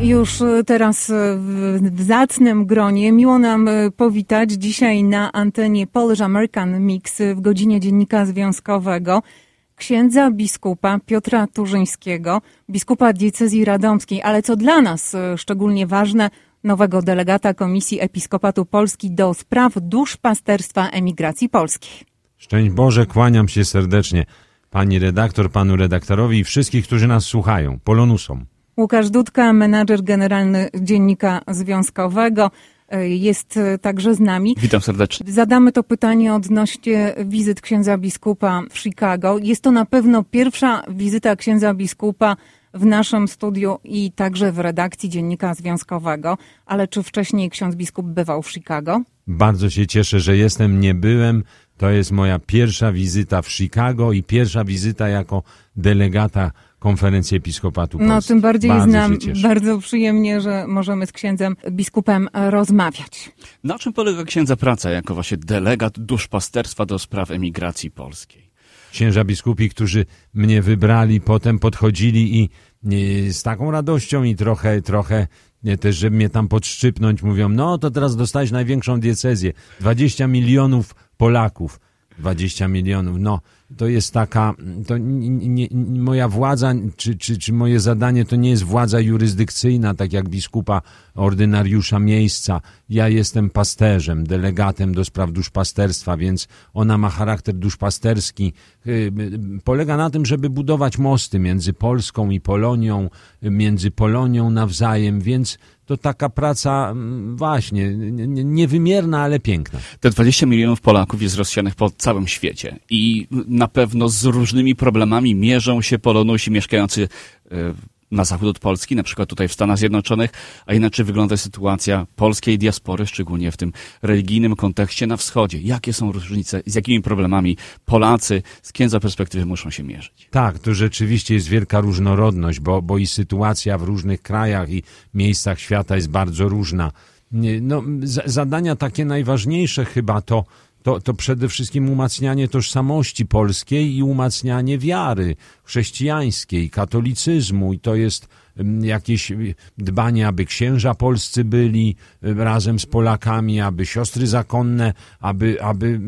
Już teraz w zacnym gronie miło nam powitać dzisiaj na antenie Polish American Mix w godzinie Dziennika Związkowego księdza biskupa Piotra Turzyńskiego, biskupa diecezji radomskiej, ale co dla nas szczególnie ważne, nowego delegata Komisji Episkopatu Polski do spraw duszpasterstwa emigracji polskiej. Szczęść Boże, kłaniam się serdecznie pani redaktor, panu redaktorowi i wszystkich, którzy nas słuchają, polonusom. Łukasz Dudka, menadżer generalny Dziennika Związkowego, jest także z nami. Witam serdecznie. Zadamy to pytanie odnośnie wizyt księdza biskupa w Chicago. Jest to na pewno pierwsza wizyta księdza biskupa w naszym studiu i także w redakcji Dziennika Związkowego. Ale czy wcześniej ksiądz biskup bywał w Chicago? Bardzo się cieszę, że jestem, nie byłem. To jest moja pierwsza wizyta w Chicago i pierwsza wizyta jako delegata konferencji Episkopatu Polski. No tym bardziej bardzo jest nam bardzo przyjemnie, że możemy z księdzem biskupem rozmawiać. Na czym polega księdza praca jako właśnie delegat duszpasterstwa do spraw emigracji polskiej? Księża biskupi, którzy mnie wybrali, potem podchodzili i, i z taką radością i trochę, trochę też, żeby mnie tam podszczypnąć, mówią, no to teraz dostałeś największą diecezję, 20 milionów Polaków. 20 milionów, no to jest taka, to nie, nie, moja władza, czy, czy, czy moje zadanie to nie jest władza jurysdykcyjna, tak jak biskupa, ordynariusza miejsca. Ja jestem pasterzem, delegatem do spraw duszpasterstwa, więc ona ma charakter duszpasterski. Y, polega na tym, żeby budować mosty między Polską i Polonią, między Polonią nawzajem, więc to taka praca mm, właśnie niewymierna, ale piękna. Te 20 milionów Polaków jest rozsianych po całym świecie i na pewno z różnymi problemami mierzą się Polonusi mieszkający e, na zachód od Polski, na przykład tutaj w Stanach Zjednoczonych, a inaczej wygląda sytuacja polskiej diaspory, szczególnie w tym religijnym kontekście na wschodzie. Jakie są różnice, z jakimi problemami Polacy z księdza perspektywy muszą się mierzyć? Tak, to rzeczywiście jest wielka różnorodność, bo, bo i sytuacja w różnych krajach i miejscach świata jest bardzo różna. No, zadania takie najważniejsze chyba to to, to przede wszystkim umacnianie tożsamości polskiej i umacnianie wiary chrześcijańskiej, katolicyzmu. I to jest jakieś dbanie, aby księża polscy byli razem z Polakami, aby siostry zakonne, aby, aby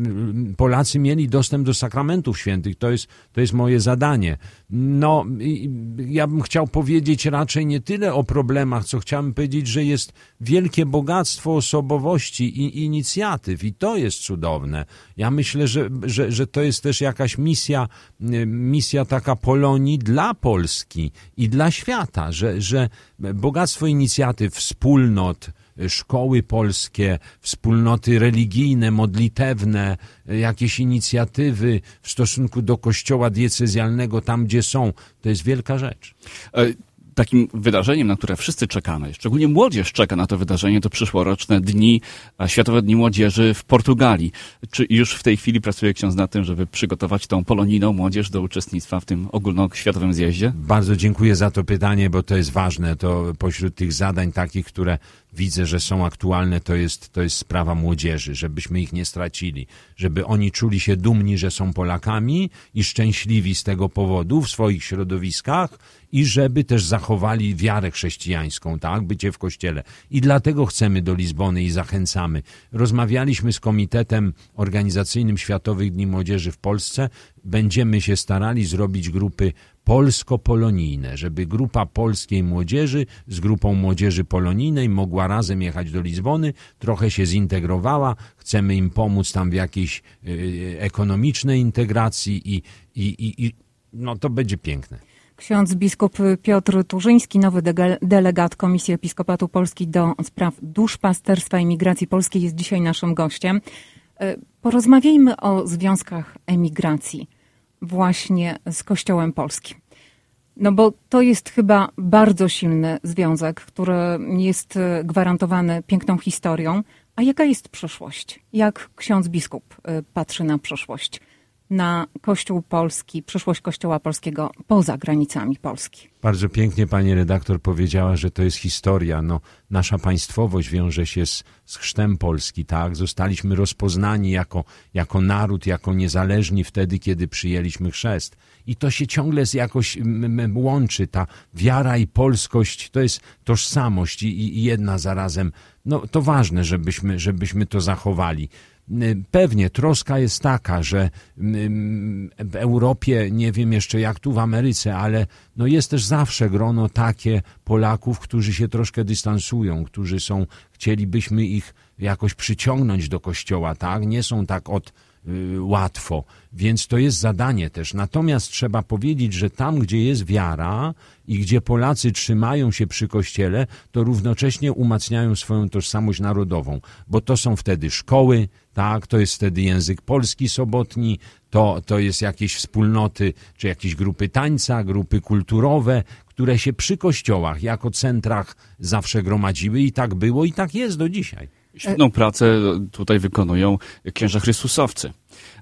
Polacy mieli dostęp do sakramentów świętych. To jest, to jest moje zadanie. No, ja bym chciał powiedzieć raczej nie tyle o problemach, co chciałem powiedzieć, że jest wielkie bogactwo osobowości i inicjatyw i to jest cudowne. Ja myślę, że, że, że to jest też jakaś misja, misja taka Polonii dla Polski i dla świata, że, że bogactwo inicjatyw, wspólnot, szkoły polskie, wspólnoty religijne, modlitewne, jakieś inicjatywy w stosunku do kościoła diecezjalnego tam, gdzie są, to jest wielka rzecz. Takim wydarzeniem, na które wszyscy czekamy, szczególnie młodzież czeka na to wydarzenie, to przyszłoroczne dni, Światowe Dni Młodzieży w Portugalii. Czy już w tej chwili pracuje ksiądz nad tym, żeby przygotować tą polonijną młodzież do uczestnictwa w tym ogólnoświatowym zjeździe? Bardzo dziękuję za to pytanie, bo to jest ważne. To pośród tych zadań takich, które widzę, że są aktualne, to jest, to jest sprawa młodzieży, żebyśmy ich nie stracili, żeby oni czuli się dumni, że są Polakami i szczęśliwi z tego powodu w swoich środowiskach i żeby też zachowali wiarę chrześcijańską, tak, bycie w kościele. I dlatego chcemy do Lizbony i zachęcamy. Rozmawialiśmy z Komitetem Organizacyjnym Światowych Dni Młodzieży w Polsce. Będziemy się starali zrobić grupy polsko-polonijne, żeby grupa polskiej młodzieży z grupą młodzieży polonijnej mogła razem jechać do Lizbony, trochę się zintegrowała, chcemy im pomóc tam w jakiejś y, ekonomicznej integracji i, i, i, i no to będzie piękne. Ksiądz biskup Piotr Turzyński, nowy delegat Komisji Episkopatu Polski do spraw duszpasterstwa i migracji polskiej jest dzisiaj naszym gościem. E, porozmawiajmy o związkach emigracji właśnie z Kościołem Polskim. No bo to jest chyba bardzo silny związek, który jest gwarantowany piękną historią. A jaka jest przyszłość? Jak ksiądz biskup e, patrzy na przyszłość na Kościół Polski, przyszłość Kościoła Polskiego poza granicami Polski. Bardzo pięknie pani redaktor powiedziała, że to jest historia. No, nasza państwowość wiąże się z, z chrztem Polski, tak? Zostaliśmy rozpoznani jako, jako naród, jako niezależni wtedy, kiedy przyjęliśmy chrzest. I to się ciągle jakoś łączy. Ta wiara i polskość to jest tożsamość i, i jedna zarazem. No, to ważne, żebyśmy, żebyśmy to zachowali. Pewnie troska jest taka, że w Europie, nie wiem jeszcze jak tu w Ameryce, ale no jest też zawsze grono takie Polaków, którzy się troszkę dystansują, którzy są, chcielibyśmy ich jakoś przyciągnąć do kościoła, tak? Nie są tak od y, łatwo, więc to jest zadanie też. Natomiast trzeba powiedzieć, że tam, gdzie jest wiara i gdzie Polacy trzymają się przy kościele, to równocześnie umacniają swoją tożsamość narodową, bo to są wtedy szkoły, tak, to jest wtedy język polski sobotni, to, to jest jakieś wspólnoty, czy jakieś grupy tańca, grupy kulturowe, które się przy kościołach jako centrach zawsze gromadziły i tak było i tak jest do dzisiaj. Świetną pracę tutaj wykonują księża Chrystusowcy.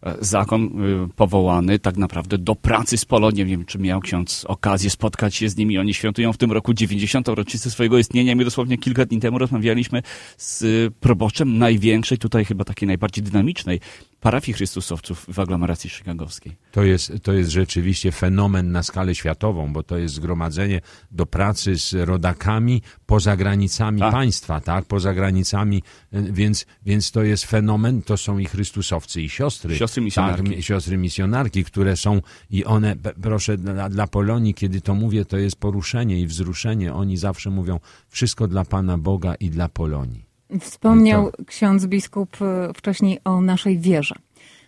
E, zakon y, powołany tak naprawdę do pracy z Polonią. Nie wiem, czy miał ksiądz okazję spotkać się z nimi. Oni świętują w tym roku 90. rocznicę swojego istnienia. My dosłownie kilka dni temu rozmawialiśmy z proboszczem największej, tutaj chyba takiej najbardziej dynamicznej parafii Chrystusowców w aglomeracji chicagowskiej. To jest, to jest rzeczywiście fenomen na skalę światową, bo to jest zgromadzenie do pracy z rodakami poza granicami tak. państwa, tak? Poza granicami, więc, więc to jest fenomen, to są i Chrystusowcy, i siostry. Siostry misjonarki. Tak, siostry misjonarki, które są i one, proszę, dla, dla Polonii, kiedy to mówię, to jest poruszenie i wzruszenie. Oni zawsze mówią, wszystko dla Pana Boga i dla Polonii. Wspomniał to... ksiądz biskup e, wcześniej o naszej wierze,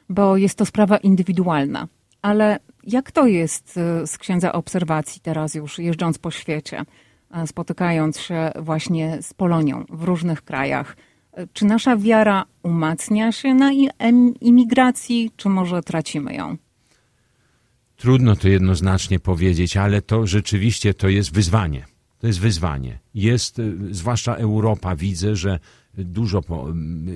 bo jest to sprawa indywidualna. Ale jak to jest e, z księdza obserwacji teraz już jeżdżąc po świecie, spotykając się właśnie z Polonią w różnych krajach? Czy nasza wiara umacnia się na imigracji, czy może tracimy ją? Trudno to jednoznacznie powiedzieć, ale to rzeczywiście to jest wyzwanie. To jest wyzwanie. Jest, y, zwłaszcza Europa, widzę, że dużo po,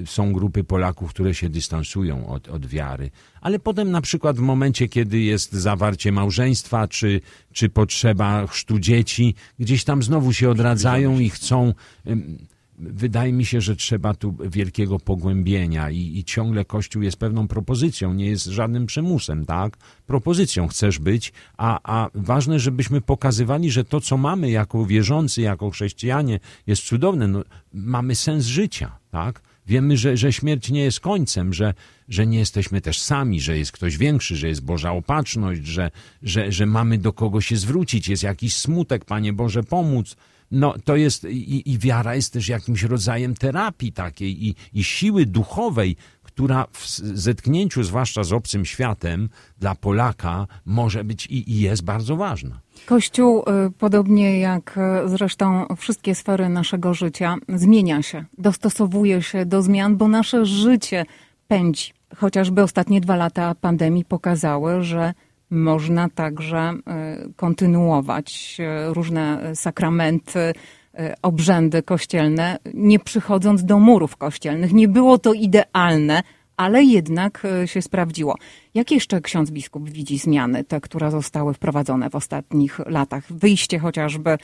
są grupy Polaków, które się dystansują od, od wiary, ale potem na przykład w momencie, kiedy jest zawarcie małżeństwa, czy, czy potrzeba chrztu dzieci, gdzieś tam znowu się odradzają i chcą wydaje mi się, że trzeba tu wielkiego pogłębienia i, i, ciągle Kościół jest pewną propozycją, nie jest żadnym przymusem, tak? Propozycją chcesz być, a, a ważne, żebyśmy pokazywali, że to, co mamy jako wierzący, jako chrześcijanie, jest cudowne. No, mamy sens życia, tak? Wiemy, że, że śmierć nie jest końcem, że, że nie jesteśmy też sami, że jest ktoś większy, że jest Boża opatrzność, że, że, że mamy do kogo się zwrócić, jest jakiś smutek, Panie Boże, pomóc no to jest i, i wiara jest też jakimś rodzajem terapii takiej i, i siły duchowej, która w zetknięciu zwłaszcza z obcym światem dla Polaka może być i, i jest bardzo ważna. Kościół, y, podobnie jak y, zresztą wszystkie sfery naszego życia, zmienia się, dostosowuje się do zmian, bo nasze życie pędzi. Chociażby ostatnie dwa lata pandemii pokazały, że można także e, kontynuować e, różne sakramenty, e, obrzędy kościelne, nie przychodząc do murów kościelnych. Nie było to idealne, ale jednak się sprawdziło. Jakie jeszcze ksiądz biskup widzi zmiany, te, które zostały wprowadzone w ostatnich latach? Wyjście chociażby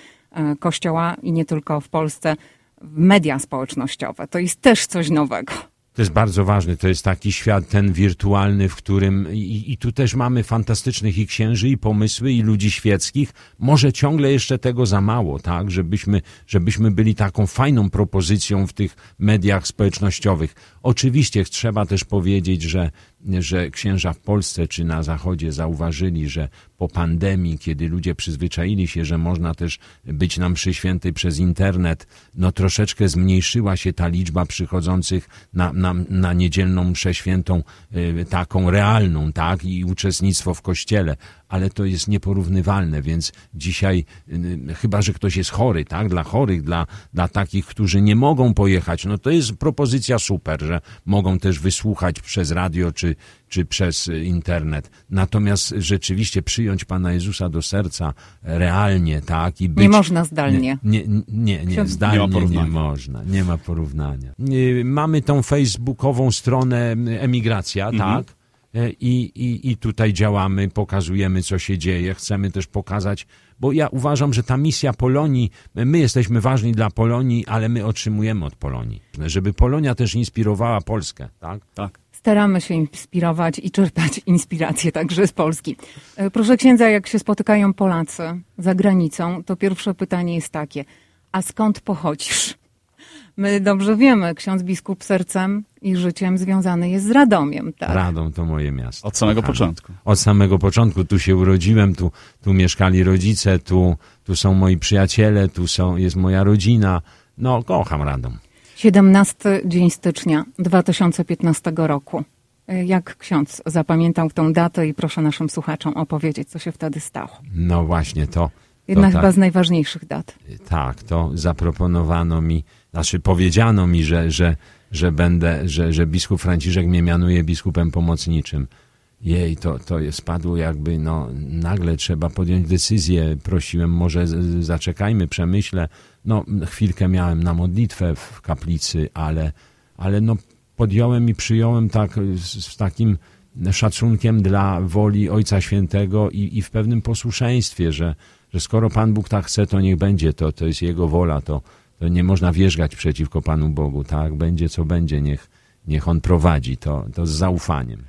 kościoła i nie tylko w Polsce w media społecznościowe. To jest też coś nowego. To jest bardzo ważne. To jest taki świat ten wirtualny, w którym i, i, tu też mamy fantastycznych i księży, i pomysły, i ludzi świeckich. Może ciągle jeszcze tego za mało, tak? Żebyśmy, żebyśmy byli taką fajną propozycją w tych mediach społecznościowych. Oczywiście trzeba też powiedzieć, że że księża w Polsce czy na Zachodzie zauważyli, że po pandemii, kiedy ludzie przyzwyczaili się, że można też być nam przy świętej przez internet, no troszeczkę zmniejszyła się ta liczba przychodzących na, na, na niedzielną mszę świętą y, taką realną, tak, i uczestnictwo w kościele ale to jest nieporównywalne, więc dzisiaj, y, chyba że ktoś jest chory, tak, dla chorych, dla, dla takich, którzy nie mogą pojechać, no to jest propozycja super, że mogą też wysłuchać przez radio czy, czy przez internet. Natomiast rzeczywiście przyjąć Pana Jezusa do serca realnie, tak? I być, nie można zdalnie. Nie, nie, nie, nie zdalnie nie, nie można. Nie ma porównania. Mamy tą facebookową stronę emigracja, mhm. tak? E, i, i, i tutaj działamy, pokazujemy, co się dzieje. Chcemy też pokazać, bo ja uważam, że ta misja Polonii, my jesteśmy ważni dla Polonii, ale my otrzymujemy od Polonii. Żeby Polonia też inspirowała Polskę, tak? Tak. Staramy się inspirować i czerpać inspirację także z Polski. E, Proszę księdza, jak się spotykają Polacy za granicą, to pierwsze pytanie jest takie, a skąd pochodzisz? My dobrze wiemy, ksiądz biskup sercem i życiem związany jest z Radomiem, tak? Radom to moje miasto. Od samego kochane. początku. Od samego początku. Tu się urodziłem, tu, tu mieszkali rodzice, tu, tu są moi przyjaciele, tu są, jest moja rodzina. No, kocham Radom. 17 dzień stycznia 2015 roku. Jak ksiądz zapamiętał tą datę i proszę naszym słuchaczom opowiedzieć, co się wtedy stało. No właśnie, to... Jedna to tak. chyba z najważniejszych dat. Tak, to zaproponowano mi, znaczy powiedziano mi, że, że, że będę, że, że biskup Franciszek mnie mianuje biskupem pomocniczym. Jej, to, to spadło jakby, no nagle trzeba podjąć decyzję. Prosiłem, może zaczekajmy, przemyślę. No chwilkę miałem na modlitwę w kaplicy, ale, ale no podjąłem i przyjąłem tak z, z takim szacunkiem dla woli Ojca Świętego i, i w pewnym posłuszeństwie, że, że skoro Pan Bóg tak chce, to niech będzie, to, to jest Jego wola, to nie można wierzgać przeciwko Panu Bogu, tak? Będzie co będzie, niech, niech On prowadzi, to, to z zaufaniem.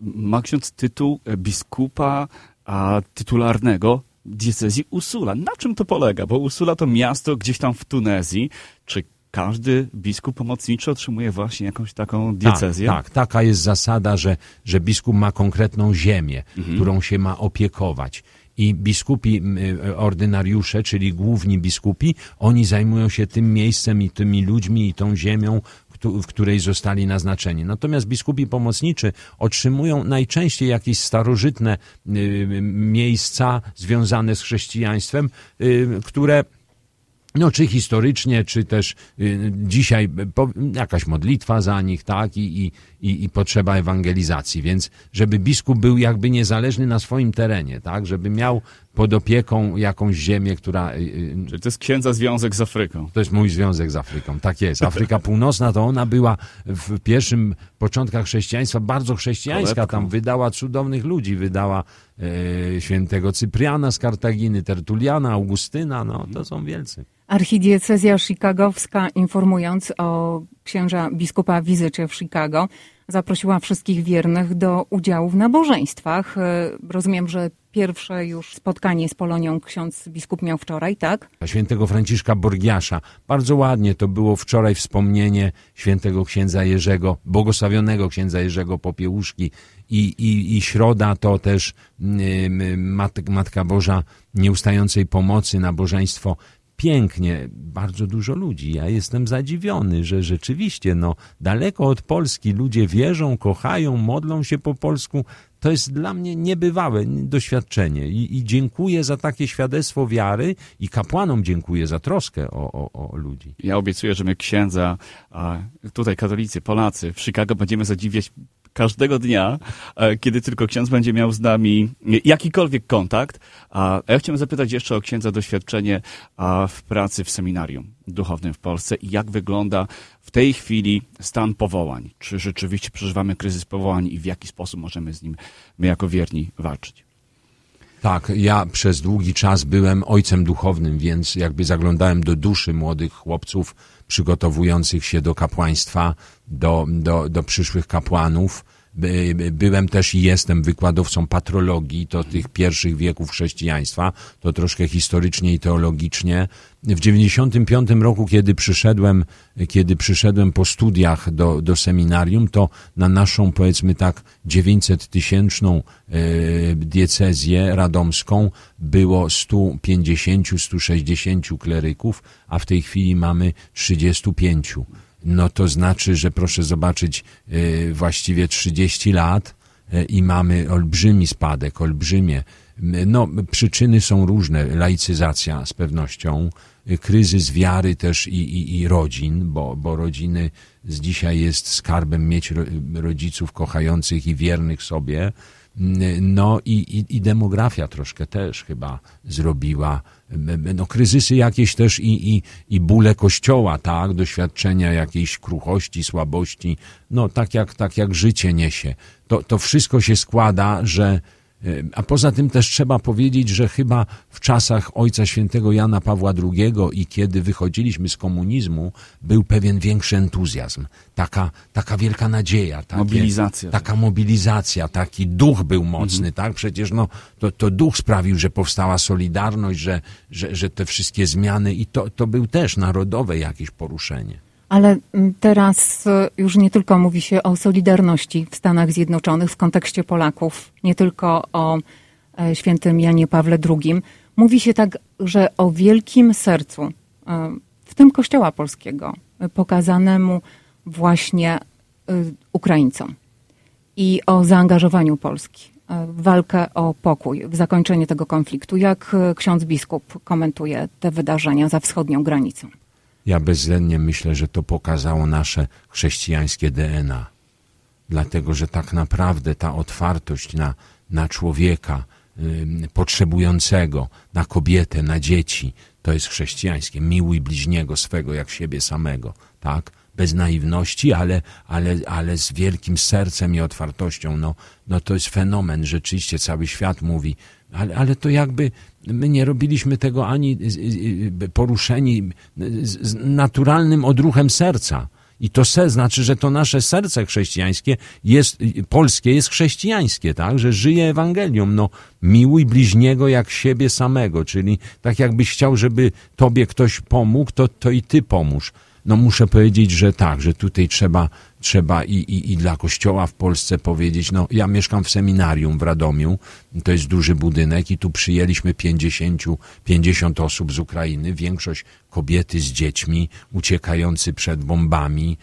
Ma ksiądz tytuł biskupa a, tytularnego diecezji Usula. Na czym to polega? Bo Usula to miasto gdzieś tam w Tunezji. Czy każdy biskup pomocniczy otrzymuje właśnie jakąś taką diecezję? Tak, tak, taka jest zasada, że, że biskup ma konkretną ziemię, którą się ma opiekować. I biskupi, y, ordynariusze, czyli główni biskupi, oni zajmują się tym miejscem i tymi ludźmi i tą ziemią, w której zostali naznaczeni. Natomiast biskupi pomocniczy otrzymują najczęściej jakieś starożytne y, miejsca związane z chrześcijaństwem, y, które no, czy historycznie, czy też y, dzisiaj po, jakaś modlitwa za nich, tak, i, i, i, i potrzeba ewangelizacji. Więc żeby biskup był jakby niezależny na swoim terenie, tak, żeby miał pod opieką jakąś ziemię, która. y, y, Czyli to jest księdza związek z Afryką. to jest mój związek z Afryką. Tak jest. Afryka Północna to ona była w pierwszym początkach chrześcijaństwa bardzo chrześcijańska. Tam wydała cudownych ludzi. Wydała świętego Cypriana z Kartaginy, Tertuliana, Augustyna. No, to są wielcy. Archidiecezja chicagowska, informując o księża biskupa wizycie w Chicago, zaprosiła wszystkich wiernych do udziału w nabożeństwach. E, Rozumiem, że pierwsze już spotkanie z Polonią ksiądz biskup miał wczoraj, tak? świętego Franciszka Borgiasza. Bardzo ładnie to było wczoraj wspomnienie świętego księdza Jerzego, błogosławionego księdza Jerzego Popiełuszki i, i, i środa to też Mat, Matka Boża Nieustającej Pomocy, nabożeństwo. Pięknie, bardzo dużo ludzi. Ja jestem zadziwiony, że rzeczywiście no, daleko od Polski ludzie wierzą, kochają, modlą się po polsku. To jest dla mnie niebywałe doświadczenie I, i dziękuję za takie świadectwo wiary i kapłanom dziękuję za troskę o, o, o ludzi. Ja obiecuję, że my księdza, tutaj katolicy, Polacy w Chicago będziemy zadziwiać każdego dnia, e, kiedy tylko ksiądz będzie miał z nami jakikolwiek kontakt. A ja chciałem zapytać jeszcze o księdza doświadczenie w pracy w seminarium duchownym w Polsce i jak wygląda w tej chwili stan powołań. Czy rzeczywiście przeżywamy kryzys powołań i w jaki sposób możemy z nim my jako wierni walczyć? Tak, ja przez długi czas byłem ojcem duchownym, więc jakby zaglądałem do duszy młodych chłopców przygotowujących się do kapłaństwa, do, do, do przyszłych kapłanów. By- by- Byłem też i jestem wykładowcą patrologii, to tych pierwszych wieków chrześcijaństwa, to troszkę historycznie i teologicznie. W 95 roku, kiedy przyszedłem, kiedy przyszedłem po studiach do, do seminarium, to na naszą, powiedzmy tak, 900 tysięczną e, diecezję radomską było 150-160 kleryków, a w tej chwili mamy 35. No to znaczy, że proszę zobaczyć, e, właściwie 30 lat e, i mamy olbrzymi spadek, olbrzymie. No, przyczyny są różne. Laicyzacja z pewnością, y, kryzys wiary też i, i, i rodzin, bo, bo rodziny z dzisiaj jest skarbem mieć ro- rodziców kochających i wiernych sobie. No i, i, i demografia troszkę też chyba zrobiła, no kryzysy jakieś też i, i, i bóle kościoła, tak, doświadczenia jakiejś kruchości, słabości, no tak jak, tak jak życie niesie. To, to wszystko się składa, że a poza tym też trzeba powiedzieć, że chyba w czasach Ojca Świętego Jana Pawła II i kiedy wychodziliśmy z komunizmu, był pewien większy entuzjazm, taka, taka wielka nadzieja. Takie, mobilizacja. Taka mobilizacja, taki duch był mocny, mhm. tak? Przecież no, to, to duch sprawił, że powstała Solidarność, że, że, że te wszystkie zmiany i to, to był też narodowe jakieś poruszenie. Ale mm, teraz e, już nie tylko mówi się o solidarności w Stanach Zjednoczonych w kontekście Polaków, nie tylko o e, świętym Janie Pawle II. Mówi się także o wielkim sercu, e, w tym Kościoła Polskiego, pokazanemu właśnie Ukraińcom i o zaangażowaniu Polski w walkę o pokój, w zakończenie tego konfliktu. Jak ksiądz biskup komentuje te wydarzenia za wschodnią granicą? Ja bezwzględnie myślę, że to pokazało nasze chrześcijańskie DNA. Dlatego, że tak naprawdę ta otwartość na, na człowieka y, potrzebującego, na kobietę, na dzieci, to jest chrześcijańskie. Miłuj bliźniego swego jak siebie samego, tak? Bez naiwności, ale, ale, ale z wielkim sercem i otwartością. No, no to jest fenomen. Rzeczywiście cały świat mówi, ale, ale to jakby my nie robiliśmy tego ani poruszeni z naturalnym odruchem serca. I to se znaczy, że to nasze serce chrześcijańskie jest, polskie jest chrześcijańskie, tak? Że żyje Ewangelią. No, miłuj bliźniego jak siebie samego, czyli tak jakbyś chciał, żeby tobie ktoś pomógł, to, to i ty pomóż no muszę powiedzieć, że tak, że tutaj trzeba, trzeba i, i, i dla kościoła w Polsce powiedzieć, no ja mieszkam w seminarium w Radomiu, to jest duży budynek i tu przyjęliśmy 50, 50 osób z Ukrainy, większość kobiety z dziećmi, uciekający przed bombami,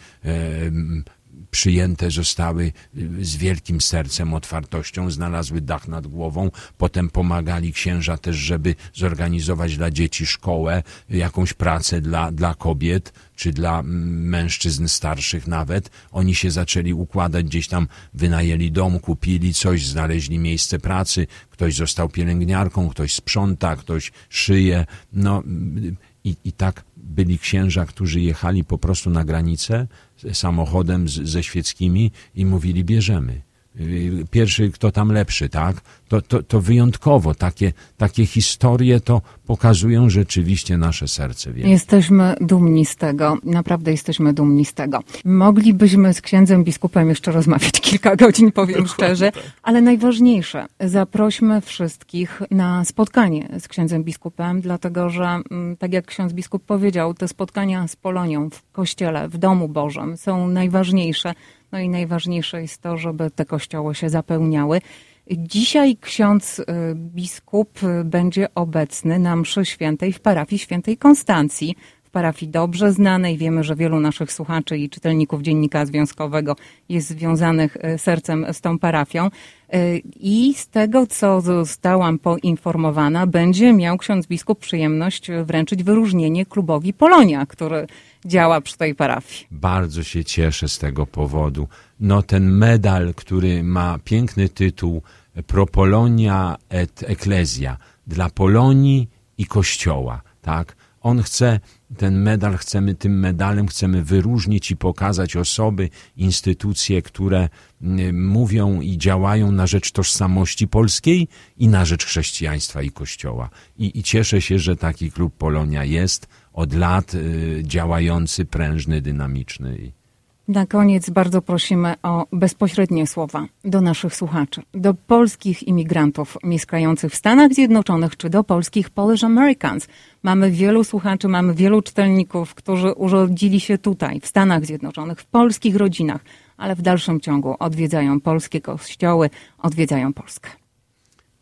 przyjęte zostały y, z wielkim sercem, otwartością, znalazły dach nad głową, potem pomagali księża też, żeby zorganizować dla dzieci szkołę, jakąś pracę dla, dla kobiet, czy dla mężczyzn starszych nawet. Oni się zaczęli układać, gdzieś tam wynajęli dom, kupili coś, znaleźli miejsce pracy, ktoś został pielęgniarką, ktoś sprząta, ktoś szyje, no i, i tak byli księża, którzy jechali po prostu na granicę samochodem z, ze świeckimi i mówili bierzemy. Y, pierwszy, kto tam lepszy, tak? To, to, to wyjątkowo. Takie, takie historie to pokazują rzeczywiście nasze serce. Jesteśmy dumni z tego. Naprawdę jesteśmy dumni z tego. Moglibyśmy z księdzem biskupem jeszcze rozmawiać kilka godzin, powiem Dokładnie szczerze. Tak. Ale najważniejsze, zaprośmy wszystkich na spotkanie z księdzem biskupem, dlatego że, mm, tak jak ksiądz biskup powiedział, te spotkania z Polonią w kościele, w domu Bożym są najważniejsze no i najważniejsze jest to, żeby te kościoły się zapełniały. Dzisiaj ksiądz y, biskup będzie obecny na mszy świętej w parafii świętej Konstancji, w parafii dobrze znanej. Wiemy, że wielu naszych słuchaczy i czytelników Dziennika Związkowego jest związanych y, sercem z tą parafią. Y, I z tego, co zostałam poinformowana, będzie miał ksiądz biskup przyjemność wręczyć wyróżnienie klubowi Polonia, który działa przy tej parafii. Bardzo się cieszę z tego powodu. No ten medal, który ma piękny tytuł Pro Polonia et Ecclesia, dla Polonii i Kościoła, tak? On chce, ten medal chcemy, tym medalem chcemy wyróżnić i pokazać osoby, instytucje, które mm, mówią i działają na rzecz tożsamości polskiej i na rzecz chrześcijaństwa i Kościoła. I, i cieszę się, że taki klub Polonia jest od lat y, działający, prężny, dynamiczny. Na koniec bardzo prosimy o bezpośrednie słowa do naszych słuchaczy, do polskich imigrantów mieszkających w Stanach Zjednoczonych czy do polskich Polish Americans. Mamy wielu słuchaczy, mamy wielu czytelników, którzy urodzili się tutaj, w Stanach Zjednoczonych, w polskich rodzinach, ale w dalszym ciągu odwiedzają polskie kościoły, odwiedzają Polskę.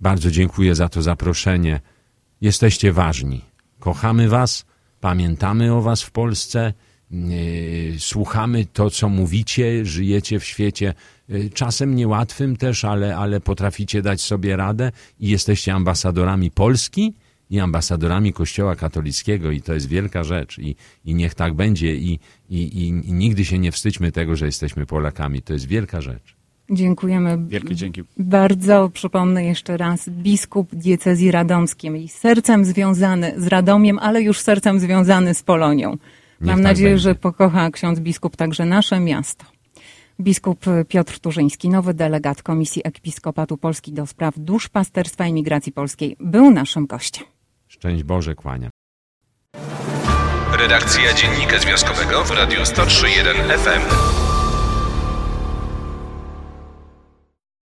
Bardzo dziękuję za to zaproszenie. Jesteście ważni. Kochamy Was pamiętamy o was w Polsce, słuchamy to, co mówicie, żyjecie w świecie e, czasem niełatwym też, ale, ale potraficie dać sobie radę i jesteście ambasadorami Polski i ambasadorami Kościoła katolickiego i to jest wielka rzecz i, i niech tak będzie i, i, i, i nigdy się nie wstydźmy tego, że jesteśmy Polakami. To jest wielka rzecz. Dziękujemy. Wielkie dzięki. Bardzo przypomnę jeszcze raz, biskup diecezji radomskiej, sercem związany z Radomiem, ale już sercem związany z Polonią. Niech Mam tak nadzieję, będzie. że pokocha ksiądz biskup także nasze miasto. Biskup Piotr Turzyński, nowy delegat Komisji Episkopatu Polski do spraw duszpasterstwa i migracji polskiej, był naszym gościem. Szczęść Boże, kłania. Redakcja Dziennika Związkowego w Radiu 103.1 FM.